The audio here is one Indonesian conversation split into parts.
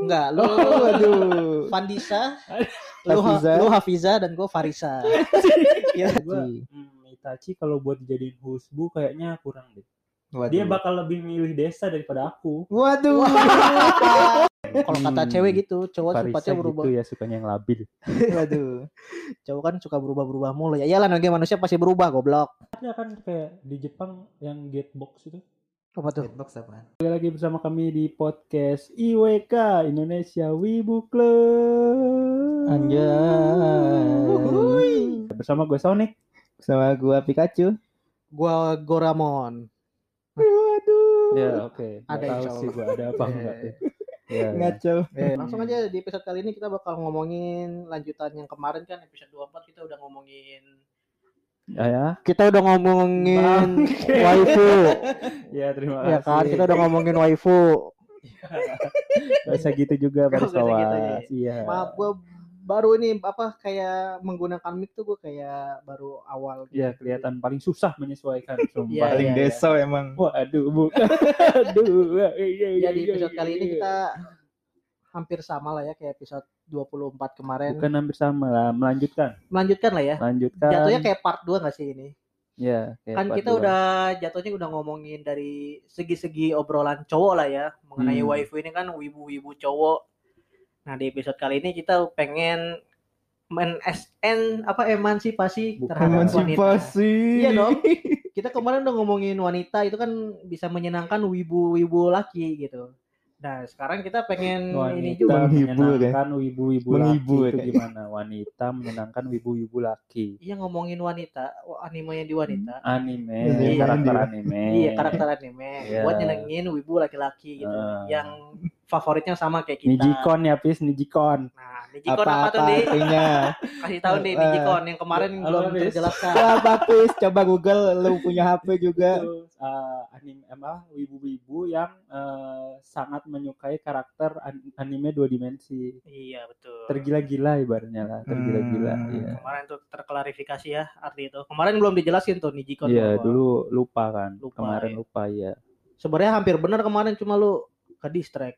Enggak, lu Waduh. Vandisa, lu, ha- Hafiza. lu Hafiza dan gue Farisa. Iya. Gua, hmm, Itachi kalau buat dijadiin husbu kayaknya kurang deh. Waduh. Dia bakal lebih milih desa daripada aku. Waduh. Kalau kata cewek gitu, cowok Farisa sifatnya berubah. gitu ya sukanya yang labil. Waduh. Cowok kan suka berubah-berubah mulu ya. Iyalah nanti manusia pasti berubah, goblok. Ada kan kayak di Jepang yang Gatebox itu. Apa tuh? Hitbox apaan? Kembali lagi bersama kami di podcast IWK Indonesia Wibu Club. Anjay. Bersama gue Sonic. Sama gua Pikachu. Gua Goramon. Waduh. Ya oke. Ada Nggak tahu sih gue ada apa enggak. ya. Ya, ya. Ngaco. Eh, langsung aja di episode kali ini kita bakal ngomongin lanjutan yang kemarin kan episode 24 kita udah ngomongin Ya, ya. kita udah ngomongin Bangke. waifu Ya terima kasih. ya kan kita udah ngomongin waifu Gak usah gitu juga Baris gitu, Kawas. Iya. maaf gue baru ini apa kayak menggunakan mic tuh gue kayak baru awal gitu. Ya kelihatan paling susah menyesuaikan Iya, sumpah. Paling iya, deso emang. Waduh, bukan. Aduh. iya, ya di iya, episode iya, kali ini iya. kita hampir sama lah ya kayak episode 24 kemarin bukan hampir sama lah, melanjutkan. melanjutkan lah ya Lanjutkan. jatuhnya kayak part 2 gak sih ini ya, kayak kan part kita dua. udah jatuhnya udah ngomongin dari segi-segi obrolan cowok lah ya mengenai Hmm. waifu ini kan wibu-wibu cowok. Nah di episode kali ini kita pengen men SN apa emansipasi Bukan terhadap wanita. Emansipasi. Iya dong. Kita kemarin udah ngomongin wanita itu kan bisa menyenangkan wibu-wibu laki gitu. Nah sekarang kita pengen ini wanita juga. Menghibur, ya. menyenangkan wibu-wibu laki itu kayak. gimana? Wanita menyenangkan wibu-wibu laki. Iya ngomongin wanita, oh, anime yang di wanita. Anime, Iya, karakter iya. anime. Iya karakter anime Iya. buat nyenengin wibu laki-laki gitu. Ah. Yang favoritnya sama kayak kita. Nijikon ya, Pis, Nijikon. Nah, Nijikon apa, Apa tuh di? artinya? Kasih tahu nih Eh, Nijikon yang kemarin halo, belum terjelaskan. Apa Pis? Coba Google lu punya HP juga. Uh, anime apa wibu-wibu yang uh, sangat menyukai karakter an- anime dua dimensi. Iya betul. Tergila-gila ibaratnya lah, tergila-gila. Hmm. Iya. Kemarin tuh terklarifikasi ya arti itu. Kemarin belum dijelasin tuh Nijikon. Iya, apa. dulu lupa kan. Lupa, Kemarin iya. lupa ya. Sebenarnya hampir benar kemarin cuma lu ke distract.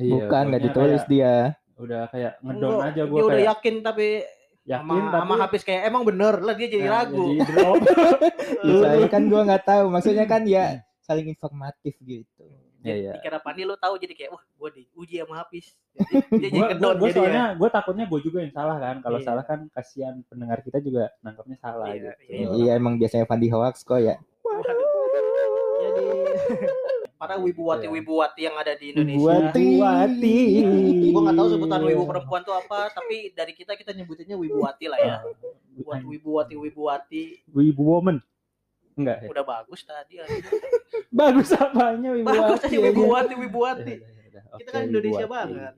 Iya, Bukan nggak ditulis kayak dia. Udah kayak ngedon Enggak, aja Dia gua udah kayak yakin tapi yakin sama, tapi sama habis kayak emang bener lah dia jadi Nah, ragu. Jadi drop. Lu- Saya kan gua nggak tahu. Maksudnya kan ya saling informatif gitu. Iya, iya. Dikira Pandi lu tahu jadi kayak wah gua diuji sama habis. Jadi, dia jadi kedon ya. soalnya gua takutnya gua juga yang salah kan. Kalau Iya. salah kan kasihan pendengar kita juga nangkapnya salah Iya, gitu. iya. Iya emang biasanya Fandi hoax kok ya. Waduh. Jadi para wibuwati-wibuwati yang ada di Indonesia. Wibuwati. Wibuwati. Gue nggak tahu sebutan wibu perempuan tuh apa, tapi dari kita kita nyebutinnya wibuwati lah ya. Buat wibuwati wibuwati Wibu woman. Enggak ya? udah bagus tadi. Bagus apanya wibuwati? Bagus ya, wibuwati ya. wibuwati. Ya, ya, ya. Kita kan Indonesia wibuwati. banget.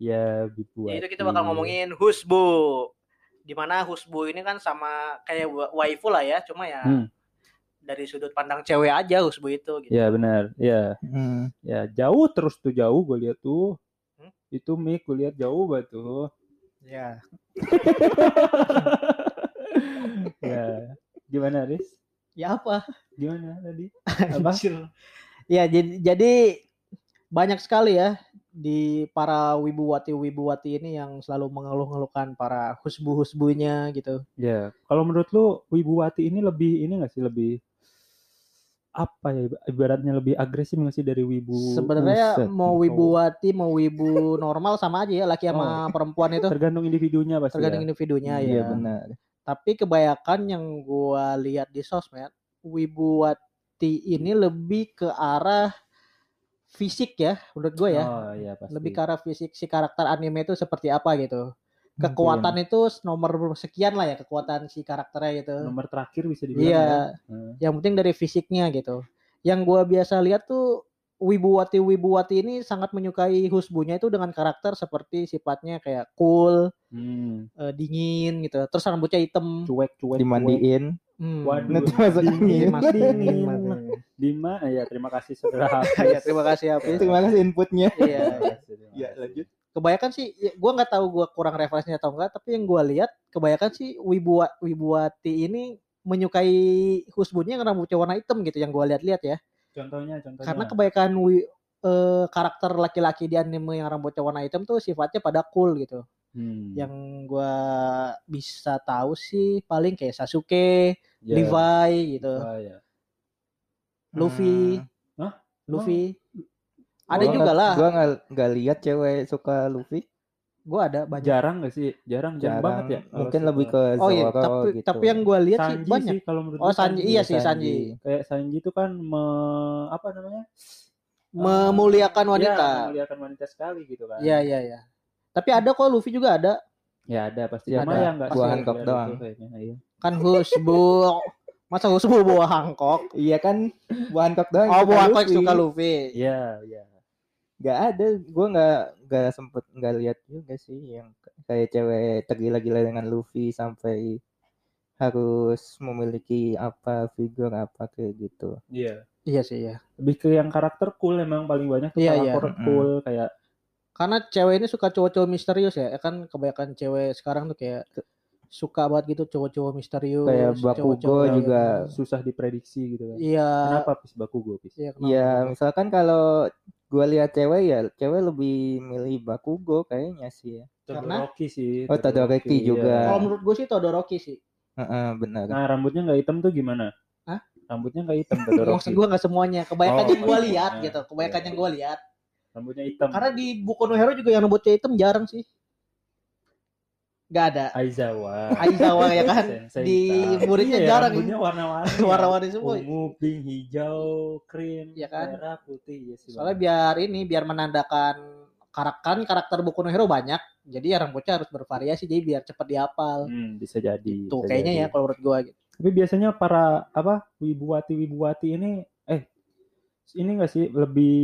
Ya, wibuwati. Ya itu kita bakal ngomongin husbu. Di mana husbu ini kan sama kayak wa- waifu lah ya, cuma ya Hmm. Dari sudut pandang cewek aja husbu itu. Gitu. Ya benar. Ya, Hmm. ya jauh terus tuh jauh gue lihat tuh. Hmm? Itu mic gue lihat jauh banget tuh. Ya. ya. Gimana, Riz? Ya apa? Gimana tadi? Apa? Ya jadi jadi banyak sekali ya di para wibuwati-wibuwati ini yang selalu mengeluh-ngeluhkan para husbu-husbunya gitu. Ya, kalau menurut lu Wibuwati ini lebih ini gak sih lebih apa ya ibaratnya lebih agresif nggak sih dari wibu Sebenarnya mau cowok. wibuwati mau wibu normal sama aja ya laki sama perempuan itu tergantung individunya pasti tergantung ya. individunya Iya ya. benar. Tapi kebanyakan yang gua lihat di sosmed wibuwati ini lebih ke arah fisik ya menurut gue ya. oh iya pasti lebih ke arah fisik si karakter anime itu seperti apa gitu. Mungkin. Kekuatan itu nomor sekian lah ya kekuatan si karakternya gitu. nomor terakhir bisa dibilang Iya, ya. Hmm. yang penting dari fisiknya gitu. Yang gua biasa lihat tuh wibuwati-wibuwati ini sangat menyukai husbunya itu dengan karakter seperti sifatnya kayak cool, Hmm. eh, dingin gitu. Terus rambutnya hitam. cuek cuek cuek. Dimandiin. Hmm. Waduh. Nanti masuk angin. Dingin. di mana ya terima kasih saudara ya, terima kasih Hafiz. Terima kasih inputnya. Iya. Ya lanjut. Kebanyakan sih ya, gua nggak tahu gua kurang referensinya atau enggak tapi yang gua lihat kebanyakan sih wibu wibuwati ini menyukai husbunya yang rambutnya warna hitam gitu yang gua lihat-lihat ya contohnya contohnya karena kebanyakan wi, eh, karakter laki-laki di anime yang rambutnya warna hitam tuh sifatnya pada cool gitu. Hmm. Yang gua bisa tahu sih paling kayak Sasuke, Ya, Levi gitu, Levi, ya. Luffy, Hmm. Hah? Luffy. Ada Gua juga lah. Gua nggak nggak lihat cewek suka Luffy. Gua ada banyak. Jarang gak sih? Jarang, jarang, Jarang. banget ya. Mungkin lebih ke Zoro Oh iya, tapi gitu. tapi yang gua lihat sih banyak. sih kalau menurut Oh Sanji, iya sih Sanji. Kayak Sanji itu kan me, apa namanya? Memuliakan Eh, wanita. Ya, memuliakan wanita sekali gitu kan. Iya iya iya. Tapi ada kok Luffy juga ada. Ya ada pasti. Ya, Cuma ada. yang enggak Buah Hancock doang. Iya. Kan Husbu. Masa Husbu bawa Hancock? Iya kan buah Hancock doang. Oh, bawa Hancock suka Luffy. Iya, iya. Gak ada, gua nggak nggak sempet nggak lihat juga sih yang kayak cewek tergila-gila dengan Luffy sampai harus memiliki apa figur apa kayak gitu. Iya. Iya sih ya. Lebih ke yang karakter cool emang paling banyak tuh Iya, iya. karakter Mm-mm. cool kayak Karena cewek ini suka cowok-cowok misterius ya. Kan kebanyakan cewek sekarang tuh kayak suka banget gitu cowok-cowok misterius. Kayak Bakugo cowok-cowok yang- juga. susah diprediksi gitu kan. Iya. Kenapa pis Bakugo pis? Iya? Iya, misalkan kalau gua lihat cewek ya, cewek lebih milih Bakugo kayaknya sih ya. Karena? Todoroki sih. Oh, Todoroki juga. Kalau menurut gue sih Todoroki sih. Heeh, benar. Nah, rambutnya nggak hitam tuh gimana? Hah? Rambutnya nggak hitam Todoroki. Maksud gue nggak semuanya. Kebanyakan Oh, yang gue iya. lihat Iya. gitu. Kebanyakan Iya. yang gue lihat. Rambutnya hitam. Karena di Boku no Hero juga yang rambutnya hitam jarang sih. Gak ada. Aizawa. Aizawa ya kan. Sensei Di muridnya Iya, jarang. Rambutnya warna-warni. ya. Warna-warni semua. Ungu, pink, hijau, krim, Iya kan? merah, putih. Iya sih, Soalnya biar ini biar menandakan karakter karakter Boku no Hero banyak. Jadi ya rambutnya harus bervariasi jadi biar cepat dihafal. Hmm, bisa jadi. Tuh bisa kayaknya jadi. ya kalau menurut gua gitu. Tapi biasanya para apa wibuwati-wibuwati ini eh ini enggak sih lebih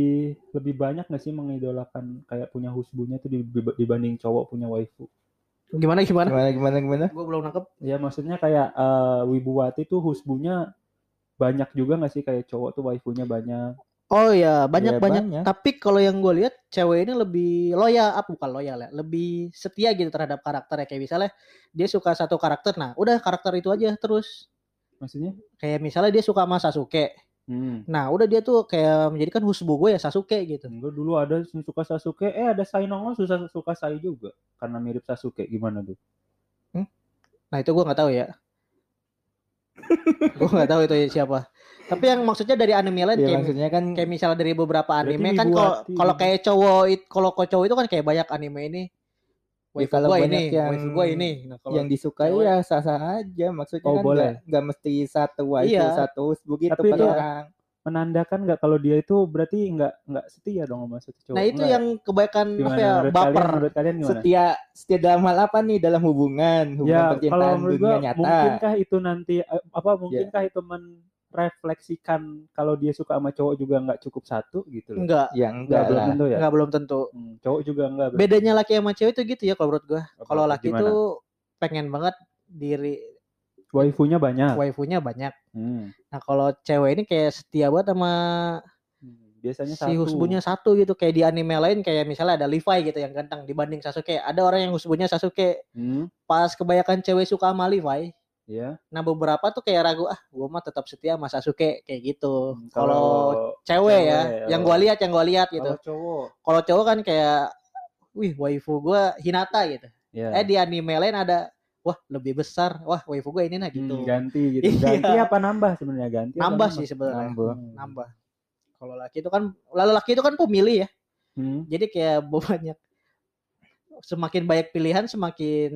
lebih banyak nggak sih mengidolakan kayak punya husbunya tuh dib- dibanding cowok punya waifu. Gimana gimana? Gimana gimana gimana? Gua belum nangkep. Ya maksudnya kayak eh, wibuwati tuh husbunya banyak juga nggak sih kayak cowok tuh waifunya banyak. Oh ya, banyak Ya, banyak. banyak. Tapi kalau yang gue lihat cewek ini lebih loyal, ah, bukan loyal ya, lebih setia gitu terhadap karakternya. Kayak misalnya dia suka satu karakter, nah udah karakter itu aja terus. Maksudnya? Kayak misalnya dia suka sama Sasuke, Hmm. nah udah dia tuh kayak menjadikan husbu gue ya Sasuke gitu. Gue dulu ada suka Sasuke, eh ada Sai nongol susah suka Sai juga karena mirip Sasuke. Gimana tuh? Nah itu gue nggak tahu ya. gue nggak tahu itu siapa. Tapi yang maksudnya dari anime lain Ya kayak, maksudnya kan kayak misalnya dari beberapa anime kan kalau kalau kayak cowok kalau cowok itu kan kayak banyak anime ini. Waifu kalau gue banyak ini, yang- waifu gue ini. Nah, kalau yang disukai cewek- ya sah-sah aja. Maksudnya Oh, kan boleh. nggak mesti satu waifu Iya. satu begitu Tapi per itu- orang. Menandakan nggak kalau dia itu berarti nggak nggak setia dong sama satu cowok. Nah itu Nggak. yang kebaikan gimana apa ya menurut baper. kalian? Menurut kalian gimana? Setia setia dalam hal apa nih dalam hubungan hubungan ya kalau percintaan menurut dunia gua nyata. mungkinkah itu nanti eh, apa Ya. mungkinkah itu merefleksikan kalau dia suka sama cowok juga nggak cukup satu gitu loh. Enggak, Ya Nggak enggak belum tentu ya. enggak belum tentu. Hmm, cowok juga enggak. berarti. Bedanya laki sama cewek itu gitu ya kalau menurut gua. Kalau laki gimana? itu pengen banget diri waifunya banyak. waifunya banyak. Hmm. Nah kalau cewek ini kayak setia banget sama Hmm, Biasanya si satu. husbunya satu gitu. Kayak di anime lain kayak misalnya ada Levi gitu yang ganteng dibanding Sasuke. Ada orang yang husbunya Sasuke. Hmm, Pas kebanyakan cewek suka sama Levi. Ya. Nah beberapa tuh kayak ragu ah gua mah tetap setia sama Sasuke kayak gitu. Hmm, Kalau cewek ya, cewek, yang oh. gua lihat yang gua lihat gitu. Kalau cowok. Kalau cowok kan kayak wih waifu gua Hinata gitu. Ya. Eh di anime lain ada wah lebih besar, wah waifu gue ini nah gitu. Hmm, ganti gitu. Iya. Ganti apa nambah sebenarnya ganti? nambah sih sebenarnya. Nambah. Hmm. Nambah. Kalau laki itu kan lalu laki itu kan pemilih ya. Hmm. Jadi kayak banyak semakin banyak pilihan semakin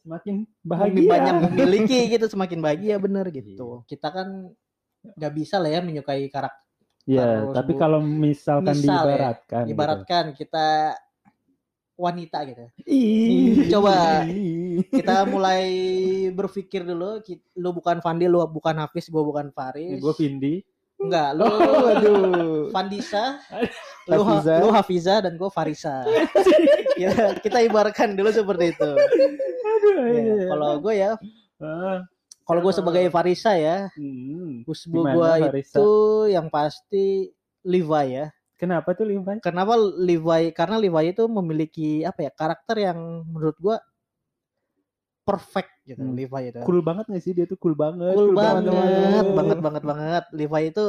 Semakin lebih bahagia. banyak memiliki gitu semakin bahagia bener Iya. gitu. Kita kan nggak bisa lah ya menyukai karakter. Harus tapi kalau misalkan Misal ya, diibaratkan gitu. Ibaratkan kita wanita gitu. Coba. Kita mulai berpikir dulu. Lu bukan Fandi, lu bukan Hafiz, gua bukan Faris. gue Vindi. Enggak, lu Waduh. Fandisa, lu, ha- Hafiza. lu Hafiza dan gue Farisa. kita, kita ibaratkan dulu seperti itu. Aduh, Ya, iya. kalau gue ya, Ah, kalau gue sebagai Farisa ya, hmm. husbu gue itu yang pasti Levi ya. Kenapa tuh Levi? Kenapa Levi? Karena Levi itu memiliki apa ya karakter yang menurut gue perfect gitu. Hmm. Levi itu. Cool banget gak sih dia tuh cool banget. Cool banget, banget. banget, banget, banget. Levi itu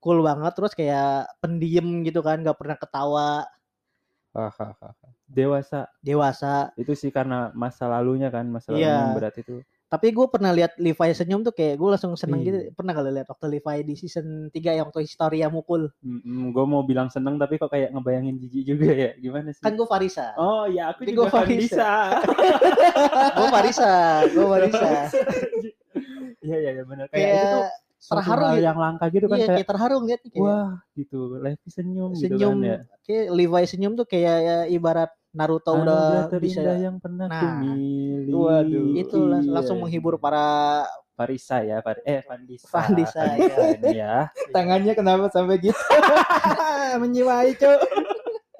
cool banget terus kayak pendiam gitu kan nggak pernah ketawa Hahaha. Dewasa dewasa itu sih karena masa lalunya kan, masa lalunya Iya. yang berat itu. Tapi gue pernah lihat Levi senyum tuh kayak gue langsung seneng gitu Iya. pernah kali lihat waktu Levi di season 3 yang waktu Historia mukul gue mau bilang seneng tapi kok kayak ngebayangin jijik juga ya. Gimana sih? kan gue Farisa Oh ya aku Tapi juga gua Farisa. gue Farisa gue Farisa Iya iya iya benar. Kayak itu tuh kayak terharu gitu. yang langka gitu kan iya kayak kayak terharu ngeliat kayak wah gitu. Levi senyum, gitu senyum kan ya. kayak Levi senyum tuh kayak ya, ibarat Naruto udah Anugerah bisa yang pernah Nah, kumiliki. waduh. itu Iya. langsung menghibur para Farisa ya, Far eh Fandisa. Fandisa, Fandisa ini ya. Tangannya kenapa sampai gitu? Menjiwai, Cuk.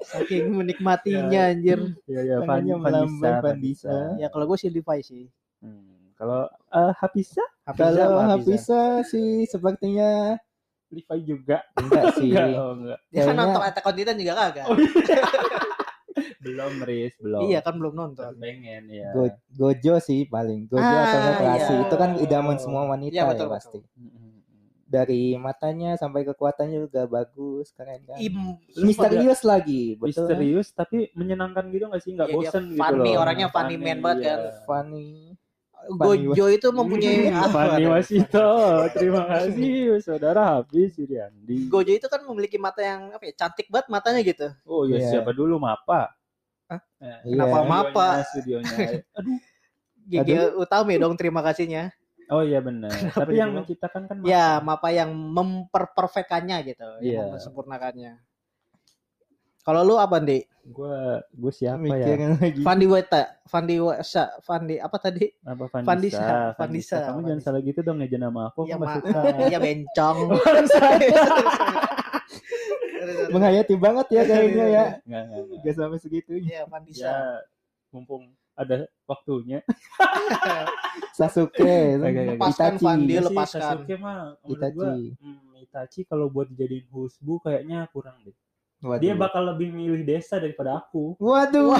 saking menikmatinya anjir Iya iya Fan- Tangannya Fandisa, Fandisa. Fandisa. ya kalau gue sih Levi sih Hmm, Kalau eh, Hafisa, Hafiza Kalau? Hafisa sih sepertinya Levi juga. enggak sih. Enggak, oh, enggak. dia kan nonton Attack on Titan juga kagak Oh, iya. belum Riz, belum. iya kan belum nonton Pengen ya. Go- Gojo sih paling. Gojo Ah, atau Kelasi. iya. Itu kan idaman semua wanita Iya, ya betul, pasti. Mm-mm. Dari matanya sampai kekuatannya juga bagus, keren kan. Im Misterius lagi, betul. Misterius tapi menyenangkan gitu nggak sih? Nggak dia bosen gitu funny, loh. orangnya funny man banget kan. iya. Funny. Gojo itu mempunyai apa Fanny ada? Wasito, terima kasih saudara Habis Iriandi. Gojo itu kan memiliki mata yang apa ya cantik banget matanya gitu Oh ya Iya. siapa dulu Mapa? Hah? Eh, Kenapa Iya. Mapa? Studionya, studionya. Aduh. GG Utami dong terima kasihnya Oh iya benar. Tapi yang menciptakan Mapa. ya Mapa yang memperperfekannya gitu Iya. yang mempersempurnakannya kalau lu apa Ndi? Gua gue siapa ya? Mikirin lagi. Fandi Weta Fandi Wesa Fandi apa tadi Apa Fandisa, Fandisa? Fandisa, Kamu jangan Fandisa. salah gitu dong ngeja nama aku. Iya ma- iya bencong Menghayati banget ya kayaknya ya. Nggak, nggak, nggak. Gak sampai segitunya. Iya Fandisa Ya, mumpung ada waktunya. Sasuke. Lepaskan Itachi. Fandi, Iya lepaskan. Sasuke mah menurut gua Itachi. hmm, Itachi kalau buat dijadiin husbu kayaknya kurang deh. Waduh. Dia bakal lebih milih desa daripada aku. Waduh.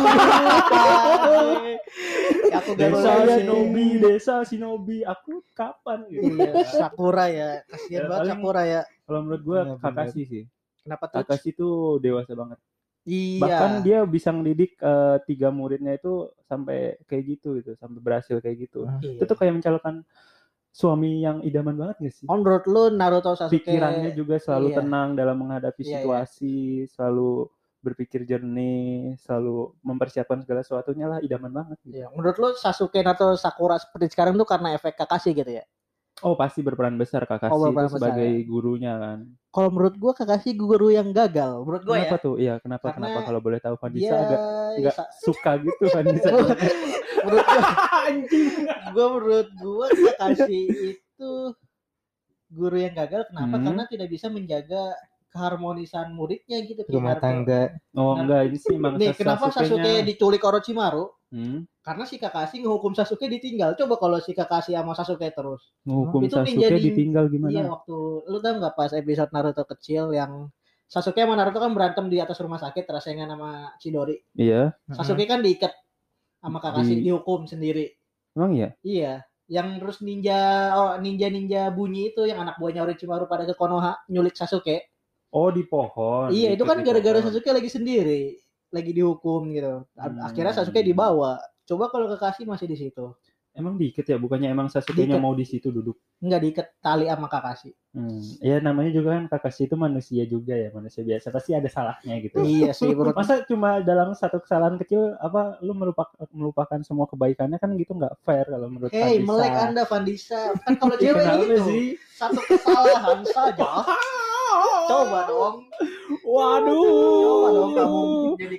Ya, aku Desa shinobi, desa shinobi. Aku kapan gitu. Iya, Sakura ya. Kasihan Ya, banget paling- Sakura ya. Kalau menurut gua Iya, benar. Kakashi sih. Kenapa tuh? Kakashi tuh dewasa banget. Iya. Bahkan dia bisa ngedidik eh, tiga muridnya itu sampai kayak gitu gitu, sampai berhasil kayak gitu. Iya. Itu tuh kayak mencalonkan suami yang idaman banget gak sih? Oh, menurut lu Naruto Sasuke Pikirannya juga selalu Iya. tenang dalam menghadapi Iya, iya. situasi, selalu berpikir jernih, selalu mempersiapkan segala sesuatunya lah idaman banget gitu. Iya. Menurut lu Sasuke atau Sakura seperti sekarang tuh karena efek Kakashi gitu ya? Oh pasti berperan besar Kakashi Oh, itu besar, sebagai ya. gurunya kan. Kalau menurut gua Kakashi guru yang gagal. Menurut gua kenapa ya. tuh? Iya kenapa Karena kenapa kalau boleh tahu Vanessa Dia agak nggak sa- suka gitu Vanessa. menurut gua gua menurut gua Kakashi itu guru yang gagal kenapa? Hmm. Karena tidak bisa menjaga keharmonisan muridnya gitu Rumah tangga. oh enggak ini sih emang Nih, kenapa Sasuke diculik Orochimaru? Hmm? Karena si Kakashi ngehukum Sasuke ditinggal. Coba kalau si Kakashi sama Sasuke terus. Hukum Itu Sasuke menjadi- ditinggal Iya gimana? waktu lu tau nggak pas episode Naruto kecil yang Sasuke sama Naruto kan berantem di atas rumah sakit rasengan sama Chidori. Iya, Sasuke kan diikat sama Kakashi Di- dihukum sendiri. emang iya. Iya, yang terus ninja oh, ninja ninja bunyi itu yang anak buahnya Orochimaru pada ke Konoha nyulik Sasuke. Oh di pohon. iya, itu kan gara-gara. Sasuke lagi sendiri, lagi dihukum gitu. Hmm. Akhirnya Sasuke dibawa. Coba kalau Kakashi masih di situ. Emang diikat ya, bukannya emang Sasuke-nya mau di situ duduk. Nggak diikat tali sama Kakashi. Hmm. Ya namanya juga kan Kakashi itu manusia juga ya, manusia biasa. Pasti ada salahnya gitu. iya sih, menurut Masa cuma dalam satu kesalahan kecil apa lu melupakan melupakan semua kebaikannya kan gitu nggak fair kalau menurut Fandisa. melek Anda Vandisa. Kan kalau Ih, cewek gitu. sih? Satu kesalahan saja. Coba dong. Waduh. Coba dong kamu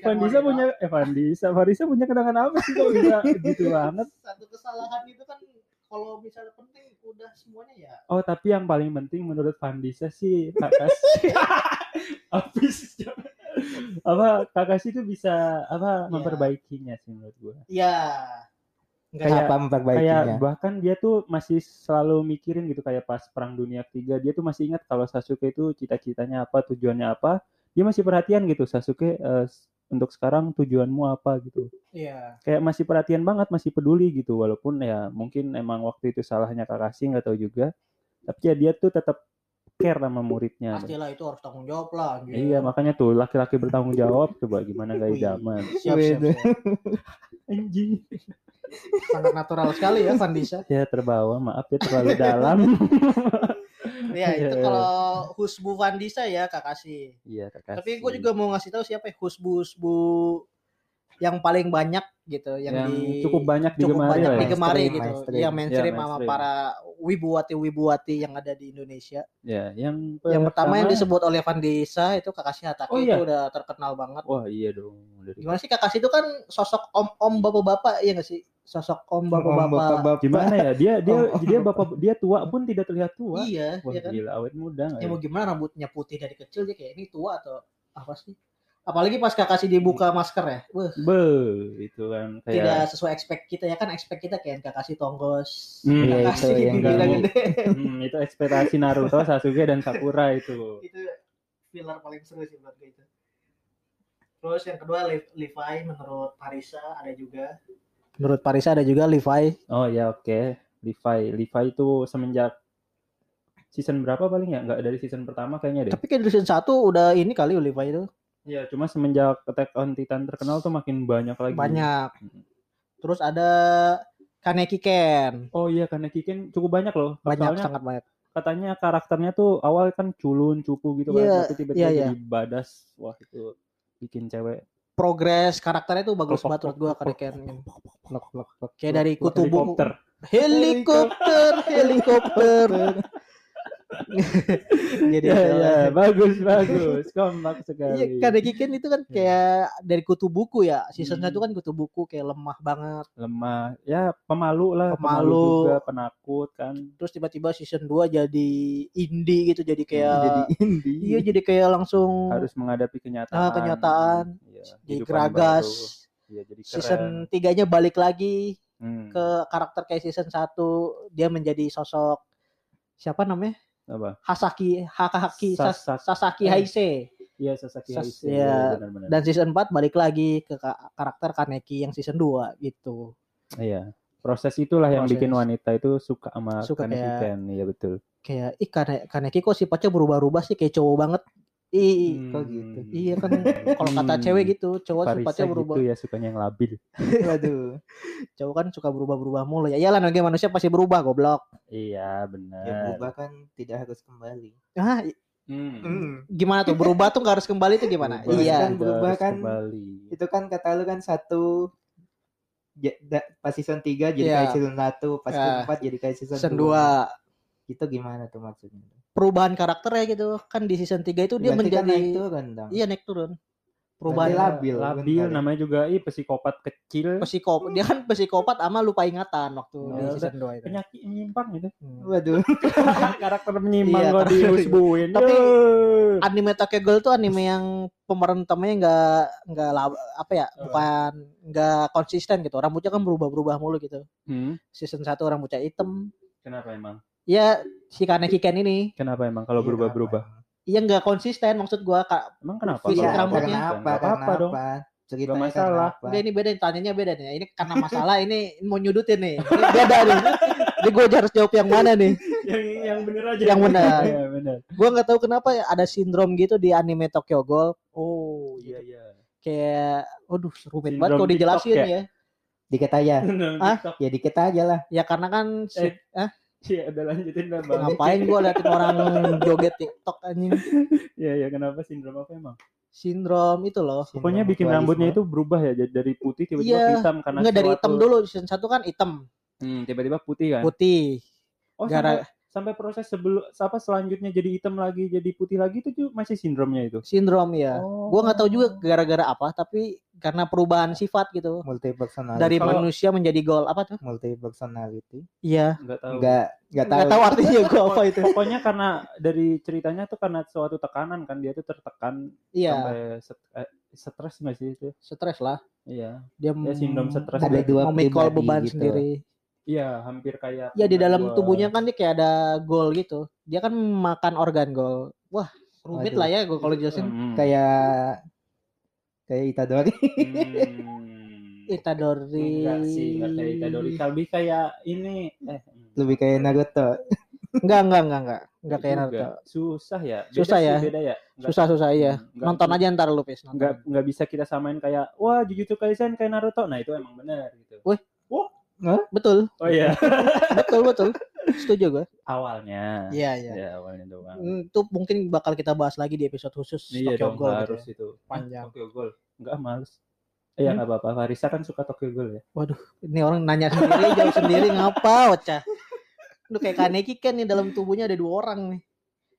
Fandisa punya eh Fandisa, Fandisa punya kenangan apa sih kok bisa gitu banget? satu kesalahan itu kan kalau misalnya penting udah semuanya ya. Oh, tapi yang paling penting menurut Fandisa sih Kakashi. Habis. apa Kakashi itu bisa apa Iya. memperbaikinya sih menurut gua. Ya. Kayak- Apa memperbaikinya? Kayak bahkan dia tuh masih selalu mikirin gitu kayak pas perang dunia ketiga dia tuh masih ingat kalau Sasuke itu cita-citanya apa, tujuannya apa. Dia masih perhatian gitu Sasuke eh, s- untuk sekarang tujuanmu apa gitu. Iya. Kayak masih perhatian banget, masih peduli gitu walaupun ya mungkin emang waktu itu salahnya Kakashi nggak tahu juga. Tapi ya dia tuh tetap care sama muridnya. Pastilah itu harus tanggung jawab lah. anjir. Iya, makanya tuh laki-laki bertanggung jawab coba gimana gaya zaman. Siap, siap, siap. Anjing. Sangat natural sekali ya Vandisa. Ya terbawa, maaf ya terlalu dalam. Ya itu Iya. kalau Husbu Vandisa ya Kakashi. Iya, Kakashi. Tapi gue juga mau ngasih tahu siapa ya Husbu Husbu yang paling banyak gitu yang, yang di cukup banyak cukup digemari banyak lah ya. digemari Mainstream, gitu. mainstream. Iya mainstream Iya, sama mainstream. para wibuwati-wibuwati yang ada di Indonesia. Ya, yang Yang pertama yang disebut oleh Vandisa itu Kakashi Hatake Oh, iya. itu udah terkenal banget. Wah, iya dong. Dari Gimana sih Kakashi itu kan sosok om-om bapak-bapak iya gak sih? Sosok om Om bapak-bapak. bapak-bapak. gimana ya? Dia dia oh. dia bapak dia tua pun tidak terlihat tua. Iya, Wah, iya kan? gila awet muda nggak Ya ya? mau gimana rambutnya putih dari kecil dia kayak ini tua atau apa sih? Apalagi pas Kakashi dibuka masker ya. Wah, Be, itu kan kayak tidak sesuai expect kita ya kan expect kita kayak Kakashi tonggos, Hmm, Kakashi itu yang hmm, itu ekspektasi Naruto, Sasuke dan Sakura itu. itu filler paling seru sih buat gue itu. Terus yang kedua Lev- Levi menurut Parisa ada juga. Menurut Parisa ada juga Levi. Oh ya oke. Levi, Levi itu semenjak season berapa paling ya? Nggak dari season pertama kayaknya deh. Tapi kan di season 1 udah ini kali Levi itu Iya, cuma semenjak Attack on Titan terkenal tuh makin banyak lagi. banyak. Terus ada Kaneki Ken. Oh iya, karena Kiken cukup banyak loh. Banyak Soalnya sangat banyak. katanya karakternya tuh awal kan culun, cupu gitu Iya, kan, tapi tiba-tiba iya, iya. jadi badas. Wah, itu bikin cewek Progres karakternya tuh bagus banget menurut plok, Kaneki Ken. Kayak dari Plok, kutu buku. helikopter. Helikopter, helikopter. Jadi Ya, ya, bagus, bagus. Kompak sekali. Kaneki Ken itu kan kayak dari kutu buku ya. Season Hmm. 1 kan kutu buku kayak lemah banget. lemah ya pemalu lah pemalu, Pemalu. juga penakut kan Terus tiba-tiba season 2 jadi indie gitu, jadi kayak Jadi indie. Iya, jadi kayak langsung harus menghadapi kenyataan Ah, kenyataan. Iya, jadi baru. Iya, jadi keren. Season 3-nya balik lagi Hmm, ke karakter kayak season 1. Dia menjadi sosok siapa namanya? Apa Hasaki, Hakahaki, Sas- Sasak- Sasaki eh. Haise. iya Sasaki Sas- Haise iya. benar-benar Dan season 4 balik lagi ke ka- karakter Kaneki yang season 2 gitu. iya proses itulah yang Proses. bikin wanita itu suka sama Suka Kaneki kayak- Ken iya betul Kayak ih Kane- Kaneki kok sifatnya berubah-ubah sih kayak cowok banget. Ih, kok gitu? iya kan kalau kata cewek gitu, cowok Parisa sifatnya berubah. gitu ya sukanya yang labil Waduh. Cowok kan suka berubah-berubah mulu ya. Iyalah namanya manusia pasti berubah goblok. iya benar Yang berubah kan tidak harus kembali. Ah, i- Hmm. gimana tuh berubah tuh nggak harus kembali tuh gimana? Berubah iya. kan berubah kan kembali. Itu kan kata lu kan satu ja- da- pas season 3 jadi Iya. kayak season 1, pas Ya. season 4 jadi kayak season, Season 2. 2 Itu gimana tuh maksudnya? Perubahan karakternya gitu. Kan di season 3 itu dia Berarti kan menjadi naik turun dong. Iya naik turun. Berarti Perubahan labil, labil bentar ya. namanya juga ih psikopat kecil psikop dia kan psikopat ama lupa ingatan waktu Oh, di season 2 itu. penyakit menyimpang gitu Hmm. Waduh. karakter menyimpang Iya, karakter- dihusbuin Tapi. Anime Tokyo Ghoul tuh anime yang pemeran utamanya nggak nggak apa ya Oh. bukan nggak konsisten gitu rambutnya kan berubah-berubah mulu gitu Hmm, season 1 rambutnya hitam kenapa emang ya si Kaneki Ken ini kenapa emang kalau Iya, berubah-berubah Iya nggak konsisten maksud gua kak. emang kenapa Fisik Iya, rambutnya. Kenapa? Apa-apa Kenapa? dong Ceritanya Nggak masalah. kenapa? Ini beda tanyanya beda nih. Ini karena masalah ini mau nyudutin nih. Ini beda nih. Jadi gue harus jawab yang mana nih? yang yang bener aja Yang benar. Iya, benar Gue nggak tahu kenapa ya ada sindrom gitu di anime Tokyo Ghoul. oh iya iya Kayak, aduh rumit banget kalau dijelasin ya? ya. Dikit aja. Ah? Ya dikit aja lah. Ya karena kan Eh. Iya, udah lanjutin dah bang. ngapain gue liatin orang joget TikTok anjing. Iya, iya, kenapa sindrom apa emang? Sindrom itu loh. Pokoknya Sindrom bikin mutualisme. rambutnya itu berubah ya, jadi dari putih tiba-tiba Iya, hitam karena Enggak dari hitam dulu season 1 kan hitam, Hmm, tiba-tiba putih kan? putih. Oh, Gara sampai, proses sebelum apa selanjutnya jadi hitam lagi, jadi putih lagi itu juga masih sindromnya itu. sindrom ya. Oh. Gua nggak tahu juga gara-gara apa, tapi karena perubahan sifat gitu. multi personality. Dari Kalau- manusia menjadi gol apa tuh? multi personality. Iya. Enggak tahu. Enggak enggak tahu. Nggak tahu artinya gua apa itu. Pokoknya karena dari ceritanya tuh karena suatu tekanan kan dia tuh tertekan Iya, sampai set- eh, stres nggak sih itu? stres lah. Iya. Dia Ya, sindrom stres. Ada dua memikul beban gitu. sendiri. Iya, hampir kayak Ya di dalam dua- tubuhnya kan dia kayak ada gol gitu. Dia kan makan organ gol. Wah, rumit Waduh. lah ya gua kalau jelasin. Hmm. Kayak kayak Itadori. Hmm. Itadori. Enggak sih, enggak kayak Itadori. Lebih kayak ini eh Lebih kayak Naruto. Enggak, enggak, enggak, enggak. Enggak kayak. Naruto. Susah ya. Beda Susah ya. Beda ya. Nggak- Susah susah iya. Hmm, nggak- Nonton aja ntar lu, Pis. nonton. nggak nggak bisa kita samain kayak wah Jujutsu Kaisen kayak Naruto. Nah, itu emang benar gitu. Betul, Oh iya. betul, betul. Setuju gue. Awalnya. Iya, iya. Ya, awalnya doang. Hmm, Itu mungkin bakal kita bahas lagi di episode khusus Iya Tokyo dong Ghoul gitu harus ya. itu. Panjang. Tokyo Ghoul. Enggak males. Eh, ya Hmm? apa-apa. Farisa kan suka Tokyo Ghoul ya. Ini orang nanya sendiri, jawab sendiri ngapa, Ocha? Lu kayak Kaneki kan nih dalam tubuhnya ada dua orang nih.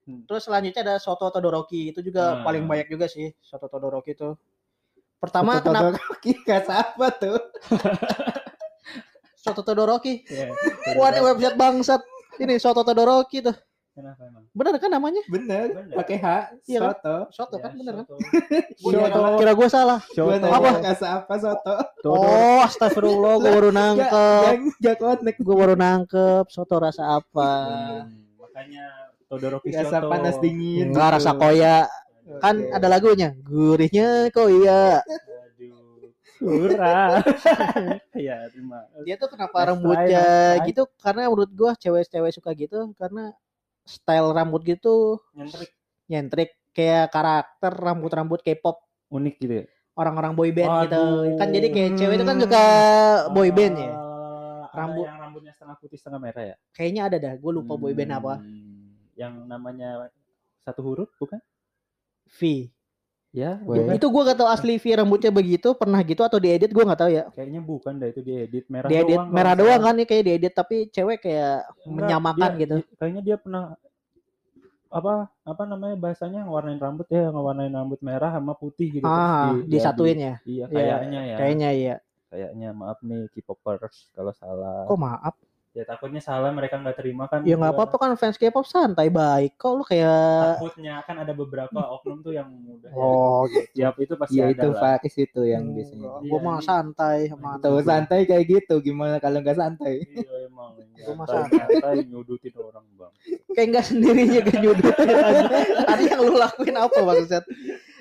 Hmm. Terus selanjutnya ada Soto Todoroki. Itu juga Hmm. paling banyak juga sih Soto Todoroki itu. Pertama Soto kenapa Todoroki gak apa tuh? Soto Todoroki? Iya. Wah, ini website bangsat. Ini Soto Todoroki tuh. Kenapa emang? Bener kan namanya? Bener. Bener. Pakai H. Iya kan? Soto. Soto kan Ya, bener kan? soto. Gua Iya, kira, gue salah. Soto. Apa? Kasa apa soto? Oh, astagfirullah, gue baru nangkep. Gak connect. Gue baru nangkep soto rasa apa. Hmm, makanya Todoroki Soto. panas dingin. Enggak rasa koya. Kan Oke. ada lagunya. Gurihnya koya. Kurang. ya, terima. Dia tuh kenapa rambutnya try. gitu? Karena menurut gua cewek-cewek suka gitu karena style rambut gitu Nyentrik nyentrik kayak karakter rambut-rambut K-pop unik gitu ya. orang-orang boy band gitu. Aduh. Kan jadi kayak cewek itu kan suka boy band ya. Ada Rambut- yang rambutnya setengah putih setengah merah ya. Kayaknya ada dah. Gue lupa boy band apa. Hmm, Yang namanya satu huruf bukan? V. Ya. Itu gua gak tahu asli V rambutnya begitu, pernah gitu atau diedit gua nggak tahu ya. Kayaknya bukan dah itu diedit merah Diedit doang. merah doang kan nih kayak diedit tapi cewek kayak Enggak, menyamakan dia- gitu. dia- kayaknya dia pernah apa apa namanya bahasanya ngewarnain rambut ya ngewarnain rambut merah sama putih gitu terus Ah, di- disatuin ya. iya Iya, kayaknya ya Kayaknya iya. kayaknya maaf nih K-popers kalau salah Kok maaf? Ya takutnya salah mereka nggak terima kan Ya nggak gua apa-apa kan fans K-pop santai baik. Kok lu kayak takutnya kan ada beberapa oknum tuh yang mudah Oh, ya siap itu pasti Ya ada itu lah. Faris itu yang biasanya. Gue Iya, mah ini- santai sama Tuh santai kayak gitu. Gimana kalau nggak santai? iya emang Gua mah santai santai nyudutin orang bang kayak nggak sendiri juga nyudutin. Tadi yang lu lakuin apa bangsat?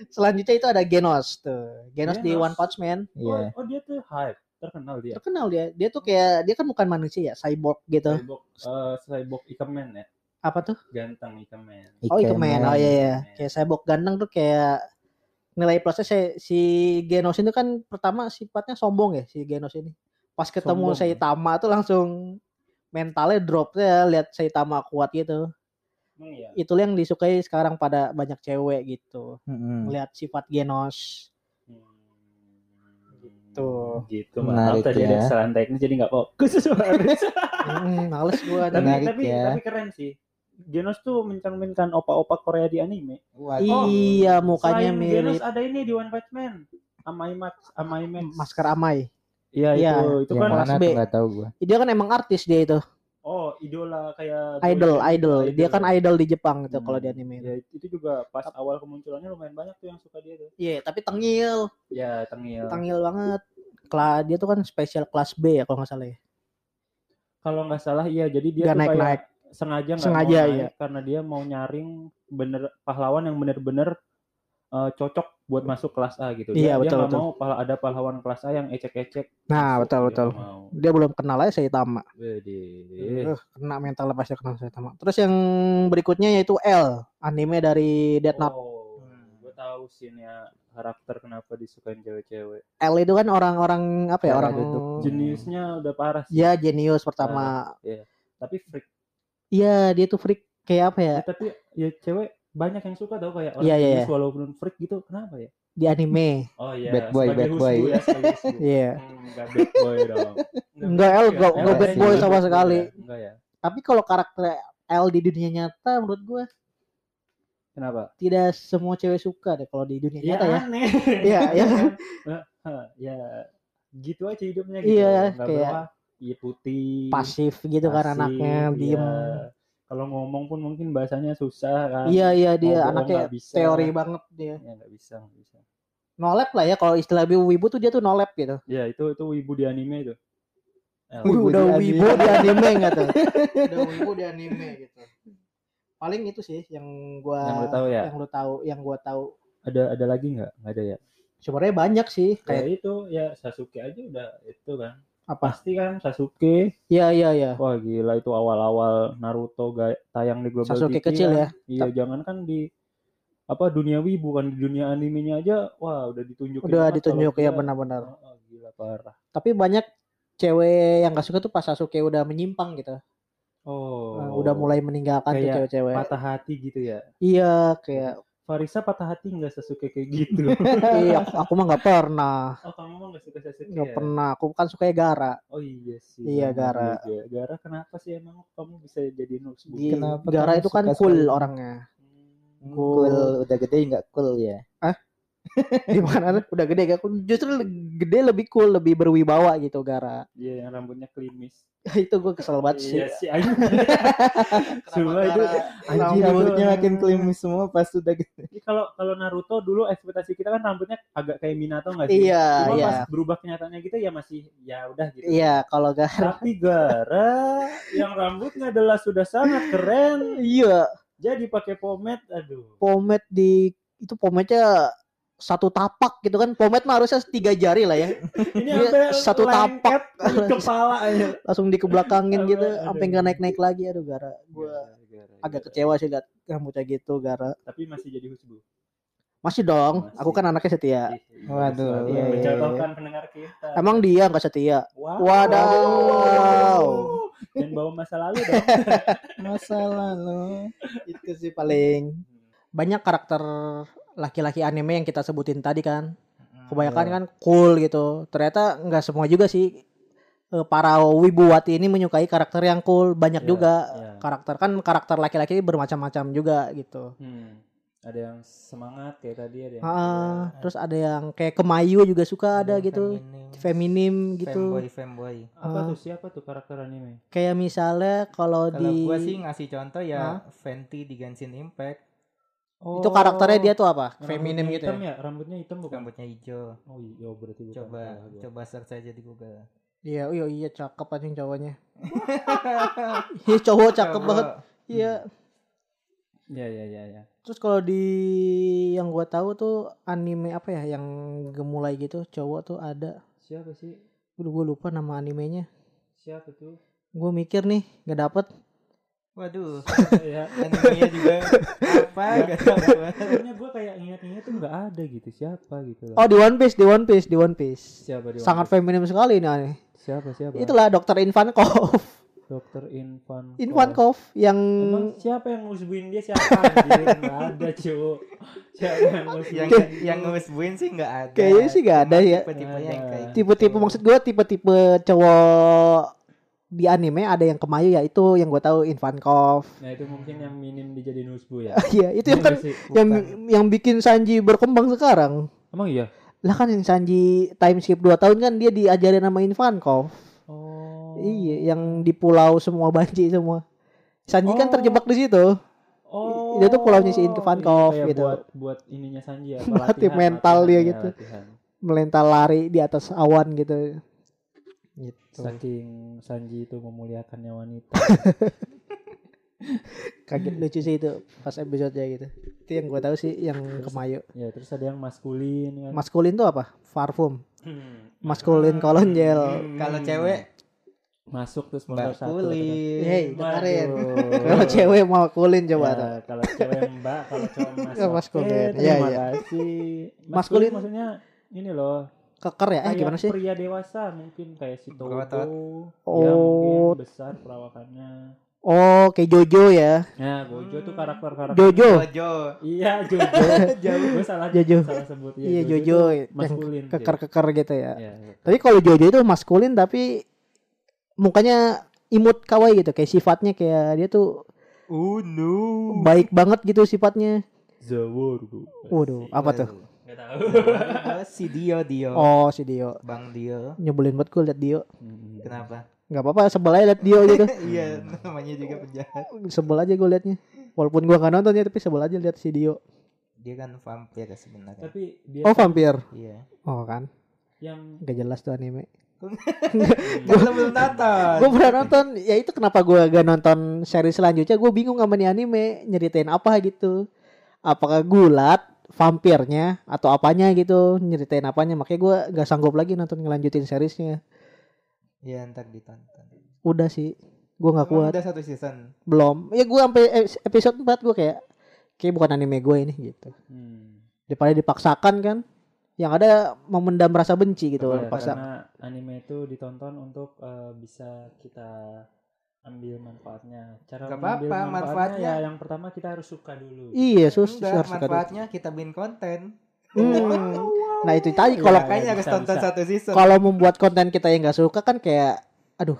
Selanjutnya itu ada Genos tuh. Genos di Genos. One Punch Man. Iya. oh, oh dia tuh hype terkenal dia Terkenal dia. Dia tuh kayak dia kan bukan manusia ya, cyborg gitu. cyborg eh, cyborg Ikemen ya Apa tuh? ganteng Ikemen Oh, Ikemen. Oh iya iya. Ikemen. Kayak cyborg ganteng tuh kayak nilai plusnya si, si Genos ini kan pertama sifatnya sombong ya si Genos ini. Pas ketemu Sombong. Saitama tuh langsung mentalnya drop ya lihat Saitama kuat gitu. Iya Itulah yang disukai sekarang pada banyak cewek gitu. Mm-mm. Melihat sifat Genos. Gitu. gitu Menarik maaf tadi ya. ada kesalahan teknis jadi nggak fokus Hmm, males gua tapi Menarik tapi ya. tapi keren sih Genos tuh mencerminkan opa-opa Korea di anime Waduh. Iya, mukanya Selain Genos mirip ada ini di One Punch Man Amai Max Amai Max masker Amai. iya Iya. itu itu yang kan mana B. tuh nggak tahu gua. Dia kan emang artis dia itu. Oh idola kayak Idol, Golden idol. Dia kan idol di Jepang itu Hmm. kalau di anime. ya itu juga pas awal kemunculannya lumayan banyak tuh yang suka dia tuh Iya, tapi tengil. ya tengil Tengil banget. Kela dia tuh kan spesial kelas B ya kalau nggak salah ya. kalau nggak salah iya jadi dia tuh kayak naik-naik. sengaja nggak Sengaja, mau naik iya. karena dia mau nyaring bener pahlawan yang bener-bener eh, cocok buat masuk kelas A gitu. Iya, Dia, betul, dia betul. mau ada pahlawan kelas A yang ecek-ecek. Nah, masuk, betul dia betul. mau. Dia belum kenal aja Saitama. Wede. Uh, kena mental pasti kenal Saitama. Terus yang berikutnya yaitu L, anime dari Death Note. Oh, gue tahu scene-nya karakter kenapa disukain cewek-cewek. L itu kan orang-orang apa ya? Orang duduk. Jeniusnya udah parah sih. Ya, jenius pertama. Tapi freak. Iya, dia tuh freak kayak apa ya? Ya, tapi ya cewek banyak yang suka tau kayak orang Iya, iya, jenius walaupun freak gitu. Kenapa ya? Di anime. Oh iya, Bad boy, sebagai bad boy. ya. Iya. Hmm, Enggak bad boy dong. Enggak, L, enggak- bad boy sama sekali. ya. Enggak ya. Tapi kalau karakter L di dunia nyata menurut gue Kenapa? tidak semua cewek suka deh kalau di dunia Ya nyata ya. aneh. Iya, iya. Hah, ya gitu aja hidupnya gitu. Iya, Nggak kayak berapa. Iya putih. Pasif gitu kan pasif, anaknya, iya. diem. Kalau ngomong pun mungkin bahasanya susah kan. Iya iya dia bohong anaknya nggak bisa. teori banget dia. Ya nggak bisa, nggak bisa. Nolep lah ya kalau istilah wibu tuh dia tuh nolep gitu. Ya itu itu wibu di anime itu. Ya, Wih, Wibu udah di wibu anime. di anime nggak tuh? Udah wibu di anime gitu. Paling itu sih yang gua Yang lu tahu ya? yang lu tahu, yang gua tahu. Ada ada lagi nggak? Nggak ada ya. Sebenarnya banyak sih Kayak kayak itu ya Sasuke aja udah itu kan. Apa? Pasti kan Sasuke. Iya iya iya. Wah gila itu awal-awal Naruto tayang di Global Sasuke TV kecil ya. Iya, jangan kan di apa dunia wibu kan di dunia animenya aja wah udah ditunjukin Udah ditunjuk kalau ya benar-benar. Oh, gila parah. Tapi banyak cewek yang gak suka tuh pas Sasuke udah menyimpang gitu. Oh. Nah, udah mulai meninggalkan tuh Kayak cewek-cewek. patah hati gitu ya. Iya kayak Farisa patah hati nggak Sasuke kayak gitu. iya aku, aku mah nggak pernah. oh kamu mah nggak suka Sasuke Nggak ya? pernah. Aku kan suka Gara. Oh iya sih. Iya, Gara. juga. Gara kenapa sih emang kamu bisa jadi? Di- Kenapa Gara itu kan cool sekali? orangnya. Hmm. Cool, udah gede nggak cool ya? Gimana? Udah gede gak? Justru gede lebih cool, lebih berwibawa gitu Gara. Iya yang rambutnya klimis. itu gue kesel banget sih. Iya sih. anjing. Sumpah itu Anjir, Rambut- rambutnya makin klimis semua pas udah gede. Kalau kalau Naruto dulu ekspektasi kita kan rambutnya agak kayak Minato nggak sih? Iya, Cuma iya. pas berubah kenyataannya gitu ya masih ya udah gitu. Iya, kalau Gara Tapi Gara yang rambutnya adalah sudah sangat keren. iya, Jadi pakai pomade, aduh. pomade di itu pomade-nya satu tapak gitu kan. Pomade mah harusnya tiga jari lah ya. Ini satu tapak. di kepala aja. Langsung dikebelakangin gitu sampai nggak naik-naik lagi aduh Gara. Gue Gara, agak Gara. kecewa sih liat rambutnya gitu Gara. Tapi masih jadi husbu. Masih dong, Masih. aku kan anaknya setia. Waduh, selalu iya, iya, mencontohkan pendengar kita. Emang dia nggak setia? Wow. Wadaw. Dan bawa masa lalu dong. Masa lalu. Itu sih paling banyak karakter laki-laki anime yang kita sebutin tadi kan. Kebanyakan Iya. kan cool gitu. Ternyata nggak semua juga sih eh, para wibuwati ini menyukai karakter yang cool. Banyak Iya, juga iya. karakter kan karakter laki-laki bermacam-macam juga gitu. Hmm. Ada yang semangat kayak tadi ada yang Ah, terus ada yang kayak Kemayu juga suka ada gitu. Feminim gitu. Femboy, femboy. apa Ah. tuh siapa tuh karakter anime? Kayak misalnya kalau Kalau di gua sih ngasih contoh ya Fenty di Genshin Impact, itu karakternya dia tuh apa? Feminim gitu hitam ya. ya? Rambutnya hitam bukan? rambutnya hijau. Oh iya berarti bukan. Coba gua. coba search aja di Google. Iya, iya, iya cakep anjing cowoknya. Iya cowok cakep Coba. banget. Iya. Iya iya iya iya. Terus kalau di yang gua tahu tuh anime apa ya yang gemulai gitu cowok tuh ada. Siapa sih? Udah gue lupa nama animenya. Siapa tuh? Gue mikir nih nggak dapet. Waduh, ya. animenya juga apa gak tahu gua. Pokoknya gue kayak ingat-ingat tuh nggak ada gitu siapa gitu loh. Oh di One Piece, di One Piece, di One Piece. siapa dia? Sangat feminim sekali ini aneh. Siapa siapa? Itulah Dokter Ivankov. Dokter Infan. Ivankov yang Emang siapa yang ngusbuin dia siapa anjir? Nggak ada cuy. Siapa yang ngusbuin? yang yang ngusbuin sih nggak ada. Kayaknya sih nggak ada ya. Tipe-tipe yang kayak tipe-tipe gitu. maksud gue tipe-tipe cowok di anime ada yang kemayu ya itu yang gue tahu Ivankov. Nah itu mungkin yang minim dijadiin husbu ya. Iya, itu yang Iya kan yang yang bikin Sanji berkembang sekarang. Emang iya? Lah kan yang Sanji time skip 2 tahun kan dia diajarin sama Ivankov. Oh. Iya, yang di pulau semua banci semua. Sanji kan Oh. terjebak di situ. Oh. Dia tuh pulaunya si Ivankov Iya, kayak gitu. Buat buat ininya Sanji ya. Latih latihan, mental dia latihan, gitu. ya, latihan. Melental lari di atas awan gitu. Gitu. Saking Sanji itu memuliakannya wanita. Kaget lucu sih itu pas episode gitu. Itu yang gue tahu sih yang kemayu. ya terus ada yang maskulin kan. Maskulin tuh apa? Parfum. Hmm. Maskulin kolon gel. Kalau cewek masuk terus Mbak satu. Kulit. Hei, dengerin. Kalau cewek mau kulin coba Ya, tuh. kalau cewek mbak, kalau cowok mas. Ya, maskulin. Oke, Iya, terima iya. kasih. Maskulin. Maskulin maksudnya ini loh. Keker ya? Eh kayak gimana sih? pria dewasa mungkin kayak si Togo. Ya Oh. mungkin besar perawakannya. Oh, kayak Jojo ya. Ya, Gojo tuh karakter-karakter. Jojo. Jojo. Iya, Jojo. Jauh. Gue salah Jojo. salah sebut ya. Iya Jojo tuh yang maskulin. keker-keker gitu ya. Ya, Tapi kalau Jojo itu maskulin tapi mukanya imut kawaii gitu kayak sifatnya kayak dia tuh Oh no. baik banget gitu sifatnya. Zaworu. Waduh, apa tuh? Enggak tahu. si Dio Dio. Oh, si Dio. Bang Dio. Nyebelin banget gue liat Dio. Hmm. Kenapa? Nggak apa-apa, sebel aja liat Dio gitu. Iya, namanya juga penjahat. sebel aja gue liatnya. Walaupun gua nggak nonton ya, tapi sebel aja liat si Dio. Dia kan vampir sebenarnya. Tapi dia Oh, vampir. Iya. Oh kan, yang gak jelas tuh anime. Kalau belum nonton. gue pernah nonton ya itu kenapa gue gak nonton seri selanjutnya gue bingung sama nih anime nyeritain apa gitu apakah gulat vampirnya atau apanya gitu nyeritain apanya makanya gue gak sanggup lagi nonton ngelanjutin seriesnya Iya ntar ditonton. Udah sih. Gua nggak kuat. Udah satu season. Belum. Ya gua sampai ep- episode 4 gua kayak kayak bukan anime gue ini gitu. Hmm. Daripada dipaksakan kan. Yang ada memendam rasa benci gitu. Ya, paksa. karena anime itu ditonton untuk eh, bisa kita ambil manfaatnya. Cara Gak mengambil apa-apa, manfaatnya, manfaatnya. ya yang pertama kita harus suka dulu. Iya, sus Enggak, harus suka dulu. manfaatnya kita bikin konten. Hmm. Nah itu tadi Iya, kalau iya. Makanya harus tonton bisa. satu season. kalau membuat konten kita yang nggak suka kan kayak aduh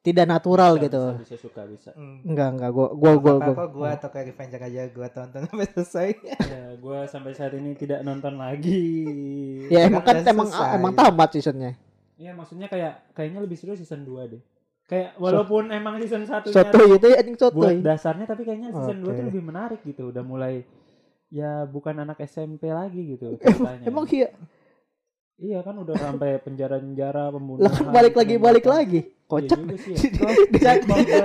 tidak natural Bisa, gitu. Bisa, bisa suka bisa. Hmm. Enggak enggak gua gua gua, gua. kok gua atau kayak Revenger aja gua tonton sampai selesai. ya, gue sampai saat ini tidak nonton lagi. Ya emang kan emang emang tamat seasonnya. Iya maksudnya kayak kayaknya lebih seru season 2 deh. Kayak walaupun emang season 1 Soto itu ya anjing soto. buat dasarnya tapi kayaknya season 2 Oke. tuh lebih menarik gitu. Udah mulai ya bukan anak SMP lagi gitu ceritanya. Emang iya. Iya kan udah sampai penjara-penjara pembunuhan. Lah kan balik lagi balik lagi. Kocak. Iya juga sih ya. dia, dia,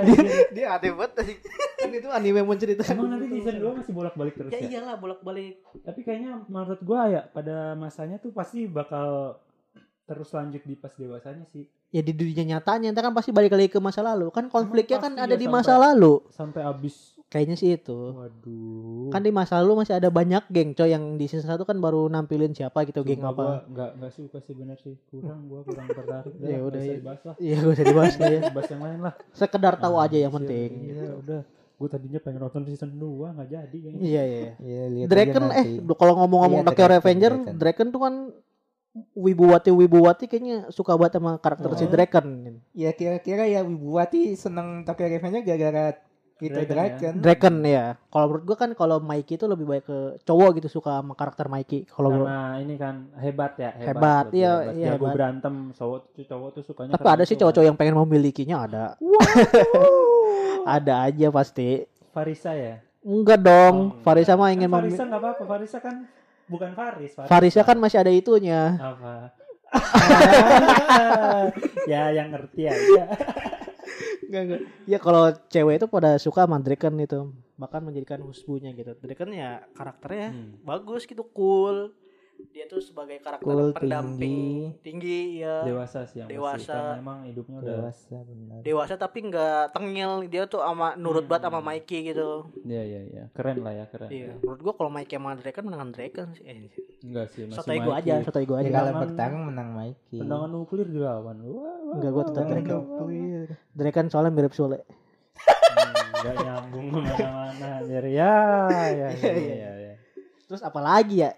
dia aneh banget. Kan itu anime menceritakan. Emang nanti season 2 masih bolak-balik terus Ya ya? iyalah bolak-balik. Tapi kayaknya menurut gua ya pada masanya tuh pasti bakal terus lanjut di pas dewasanya sih. Ya di dunia nyatanya ntar kan pasti balik lagi ke masa lalu. Kan konfliknya kan ada ya di sampai- masa lalu. Sampai habis. Kayaknya sih itu. Waduh. Kan di masa lalu masih ada banyak geng coy yang di season 1 kan baru nampilin siapa gitu geng Sumpah apa. Gua nggak nggak suka sih bener sih. Kurang gua kurang tertarik. Ya udah, ya. ya. Dibahas lah. Iya gak usah dibahas lah ya. Bahas yang lain lah. Sekedar tahu aja yang Anjir, penting. Iya udah. Gue tadinya pengen nonton season 2 nggak jadi kayaknya. Iya iya. Iya, lihat Draken aja eh kalau ngomong-ngomong Iya, Tokyo Revenger. Draken tuh kan wibuwati wibuwati kayaknya suka banget sama karakter si Oh. Draken. Ya kira-kira ya Wibuwati seneng Tokyo Revenger gara-gara kita Draken ya. Draken. Draken ya. Kalau menurut gua kan kalau Mikey itu lebih baik ke cowok gitu suka sama karakter Mikey. Kalau Karena ini kan hebat ya, hebat. Iya, hebat. iya, Jago hebat. berantem, cowok tuh cowok tuh sukanya. tapi karena ada sih itu cowok-cowok yang pengen memilikinya ada. ada aja pasti. Farisa ya. Enggak dong. Oh, Farisa enggak. mah ingin kan Farisa nggak apa-apa, Farisa kan bukan Faris. Farisa kan masih ada itunya. apa? ya yang ngerti aja. Enggak enggak. Ya kalau cewek itu pada suka sama Draken itu. Bahkan menjadikan husbunya gitu. Draken ya karakternya Hmm. bagus gitu cool. Dia tuh sebagai karakter Cool, pendamping tinggi, ya. Dewasa sih yang. Dewasa. Karena emang hidupnya udah. Dewasa benar. Dewasa tapi nggak tengil. Dia tuh ama nurut Hmm. banget sama Mikey gitu. Iya iya iya. Keren lah ya keren. Iya. Menurut gua kalau Mikey sama Draken menangan Draken sih. Eh, Enggak sih masih sotoy gua aja, sotoy gua aja. kalau bertarung menang Mikey. Tendangan nuklir dilawan. Wah, wah, Enggak, gua tetap Draken. wah. Draken soalnya mirip Sule. Hmm, Nggak nyambung ke mana-mana anjir. Ya, ya, ya, ya, ya, ya. Terus apalagi ya?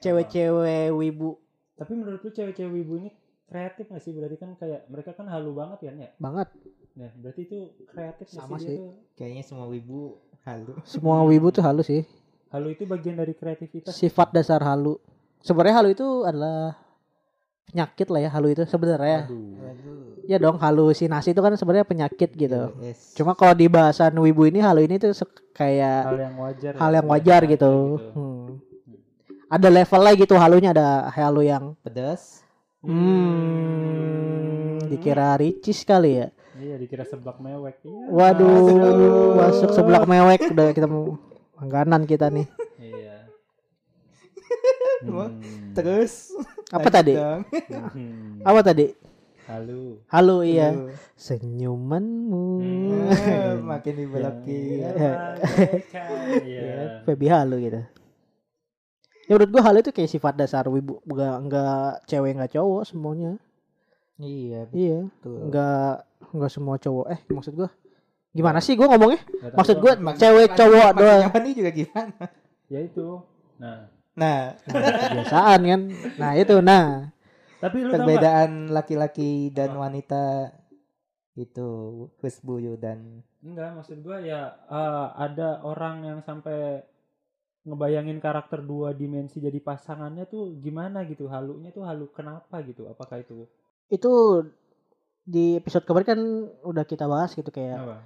Cewek-cewek wibu Tapi menurut lu cewek-cewek wibu ini kreatif gak sih? Berarti kan kayak mereka kan halu banget kan ya? banget. Nah, berarti itu kreatif Sama sih, sih. dia tuh? Kayaknya semua wibu halu. Semua wibu tuh halus sih. Halu itu bagian dari kreativitas. Sifat dasar halu. Sebenarnya halu itu adalah penyakit lah ya halu itu sebenarnya. Ya dong halusinasi itu kan sebenarnya penyakit gitu. Yes. Cuma kalau di bahasan wibu ini halu ini tuh kayak Hal yang wajar. hal ya, yang wajar biasa gitu. gitu. Hmm. Ada levelnya gitu halunya ada halu yang pedas. hmm, dikira ricis kali ya. Iya, dikira seblak mewek. Iya. Waduh, masuk sebelah mewek udah kita mau langganan kita nih. Iya. Hmm. Terus Apa tadi? Hmm. Apa tadi? Halu. Halo iya. Aduh. Senyumanmu. Hmm. Makin dibelokin. Yang bagaikan, Iya. Ya, Feby halu gitu. Ya menurut gua hal itu kayak sifat dasar wibu, enggak enggak cewek enggak cowok semuanya. Iya, Iya, betul. enggak enggak semua cowok. Eh, maksud gua gimana sih gua ngomongnya? Nggak Maksud gua. cewek cowok doang. apa nih juga gimana? Ya itu. Nah, Nah, Nah, kebiasaan kan. Nah, itu nah. tapi lu perbedaan laki-laki dan wanita itu Husbuyu dan Enggak, maksud gua ya eh, ada orang yang sampai ngebayangin karakter dua dimensi jadi pasangannya tuh gimana gitu? Halunya tuh halu kenapa gitu? Apakah itu? Itu di episode kemarin kan udah kita bahas gitu kayak apa?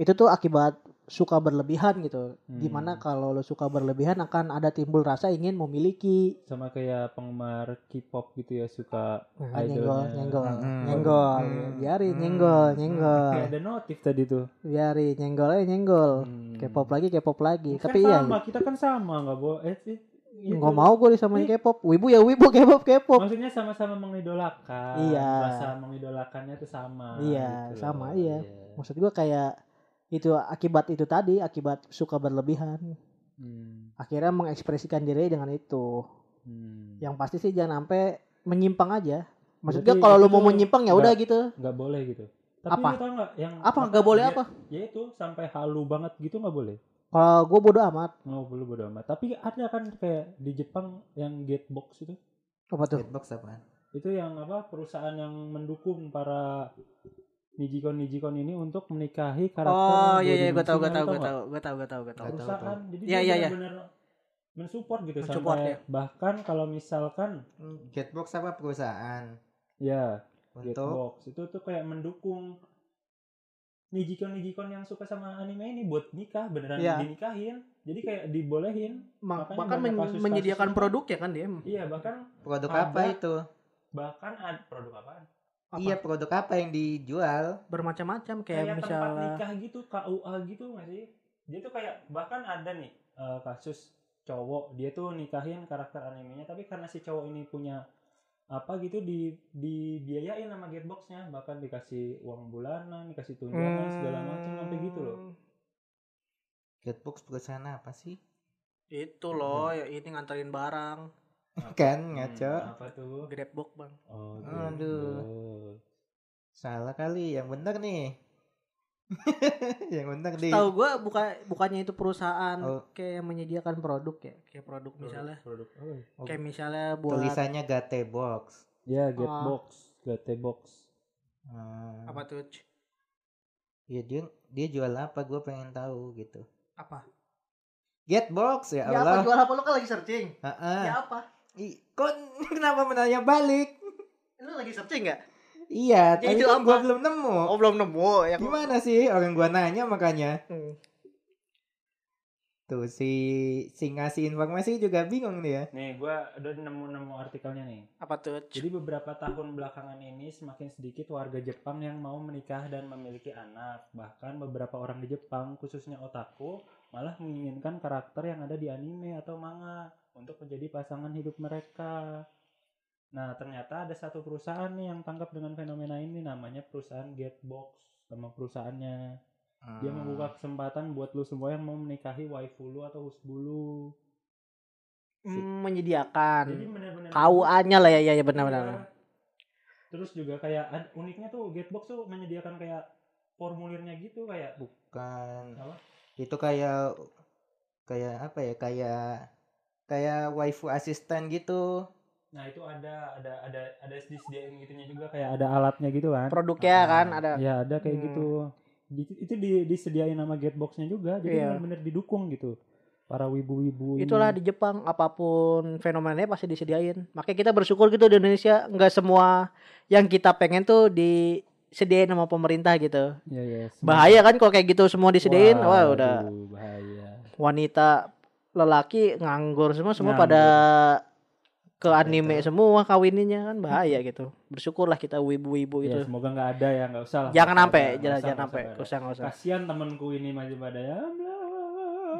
itu tuh akibat suka berlebihan gitu. Hmm. Di mana kalau lo suka berlebihan akan ada timbul rasa ingin memiliki. sama kayak penggemar K-pop gitu ya suka Nah, nyenggol, idolnya nyenggol, Hmm. nyenggol, Hmm. biarin Hmm. nyenggol, Hmm. nyenggol, Kayak ada notif tadi tuh biarin nyenggol, eh nyenggol. Hmm. K-pop lagi, K-pop lagi. Kan Tapi iya, sama kita kan sama nggak boleh eh sih Gitu. nggak mau gue disamain Iya. K-pop wibu ya wibu K-pop K-pop Maksudnya sama-sama mengidolakan. Iya. Rasa mengidolakannya tuh sama. Iya, gitu sama, loh. iya. maksud gue kayak itu akibat itu tadi akibat suka berlebihan Hmm, akhirnya mengekspresikan diri dengan itu hmm. yang pasti sih jangan sampai menyimpang aja maksud Berarti gue kalau lu mau menyimpang ya udah gitu nggak boleh gitu. Tapi Apa? tau nggak yang apa nggak boleh dia- apa Ya itu sampai halu banget gitu nggak boleh. kalau gue bodo amat Nggak boleh bodo amat. Tapi ada kan kayak di Jepang yang Gatebox itu. apa tuh Hitbox apaan? Itu yang apa perusahaan yang mendukung para Nijikon-Nijikon ini untuk menikahi karakter oh iya iya gue tahu gue tau gue tahu gue tahu gue tahu gue tahu, perusahaan jadi Iya, dia iya, iya. benar-benar mensupport gitu Mensupport, sampai ya. bahkan kalau misalkan Hitbox apa perusahaan? ya Untuk Gatebox itu tuh kayak mendukung Nijikon Nijikon yang suka sama anime ini buat nikah beneran Iya. dinikahin jadi kayak dibolehin Ma- Makanya bahkan men- kasus-kasus menyediakan itu. produk ya kan dia iya bahkan produk Ada. apa itu? bahkan ada produk apaan Apa? Iya, produk apa yang dijual? bermacam-macam kayak, kayak, tempat misalnya nikah gitu KUA gitu nggak sih dia tuh kayak bahkan ada nih eh, kasus cowok dia tuh nikahin karakter animenya tapi karena si cowok ini punya apa gitu di dibiayain sama Gateboxnya bahkan dikasih uang bulanan dikasih tunjangan segala macam sampai gitu loh Hmm, Hitbox perusahaan apa sih? itu loh ya ini nganterin barang Kan ngaco. Hmm, apa tuh Grabbox bang oh, Aduh. Salah kali, yang bener nih. yang bener di tahu gue buka bukannya itu perusahaan Oh. kayak yang menyediakan produk ya kayak produk misalnya produk apa ya? Oh, kayak misalnya buat tulisannya Gate Box. ya Gatebox Gatebox Hmm. apa tuh? Ya dia dia jual apa? Gue pengen tahu gitu. apa Getbox ya ya apa Allah. jual apa lu kan lagi searching Heeh. ya apa Kok kenapa menanya balik? lu lagi searching nggak Iya, Ya, tapi itu kan gue belum nemu. oh belum nemu ya kok. Gimana sih orang gua nanya makanya. Hmm. Tuh si si ngasih informasi juga bingung nih ya. nih gua udah nemu-nemu artikelnya nih apa tuh? Jadi beberapa tahun belakangan ini semakin sedikit warga Jepang yang mau menikah dan memiliki anak. Bahkan beberapa orang di Jepang, khususnya otaku, malah menginginkan karakter yang ada di anime atau manga untuk menjadi pasangan hidup mereka. Nah, ternyata ada satu perusahaan nih yang tangkap dengan fenomena ini namanya perusahaan Gatebox sama perusahaannya. Dia Hmm. membuka kesempatan buat lu semua yang mau menikahi waifu lu atau husbu lu. Hmm, menyediakan KUA-nya lah ya ya, ya benar-benar Iya. Terus juga kayak uniknya tuh Gatebox tuh menyediakan kayak formulirnya gitu kayak bukan Apa? itu kayak kayak apa ya kayak kayak waifu asisten gitu nah itu ada ada ada ada disediain gitunya juga kayak ada alatnya gitu kan. produknya Ah, kan ada Ya ada kayak Hmm. gitu. Di- itu di, disediain sama Gateboxnya juga jadi Iya. benar-benar didukung gitu. Para wibu-wibu itulah di Jepang apa pun fenomenanya pasti disediain makanya kita bersyukur gitu di Indonesia nggak semua yang kita pengen tuh disediain sama pemerintah gitu Iya, iya. bahaya kan kalau kayak gitu semua disediain wah udah Waduh, bahaya. wanita lelaki nganggur semua semua Nganggur. pada ke anime semua kawininya kan bahaya gitu bersyukurlah kita wibu-wibu Ya, itu semoga nggak ada ya, nggak usah lah. jangan sampai jangan jangan sampai usah nggak usah Kasihan temenku ini masih pada ya.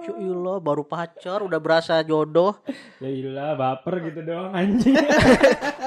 Cuilah baru pacar udah berasa jodoh Ya ilah baper gitu doang anjing.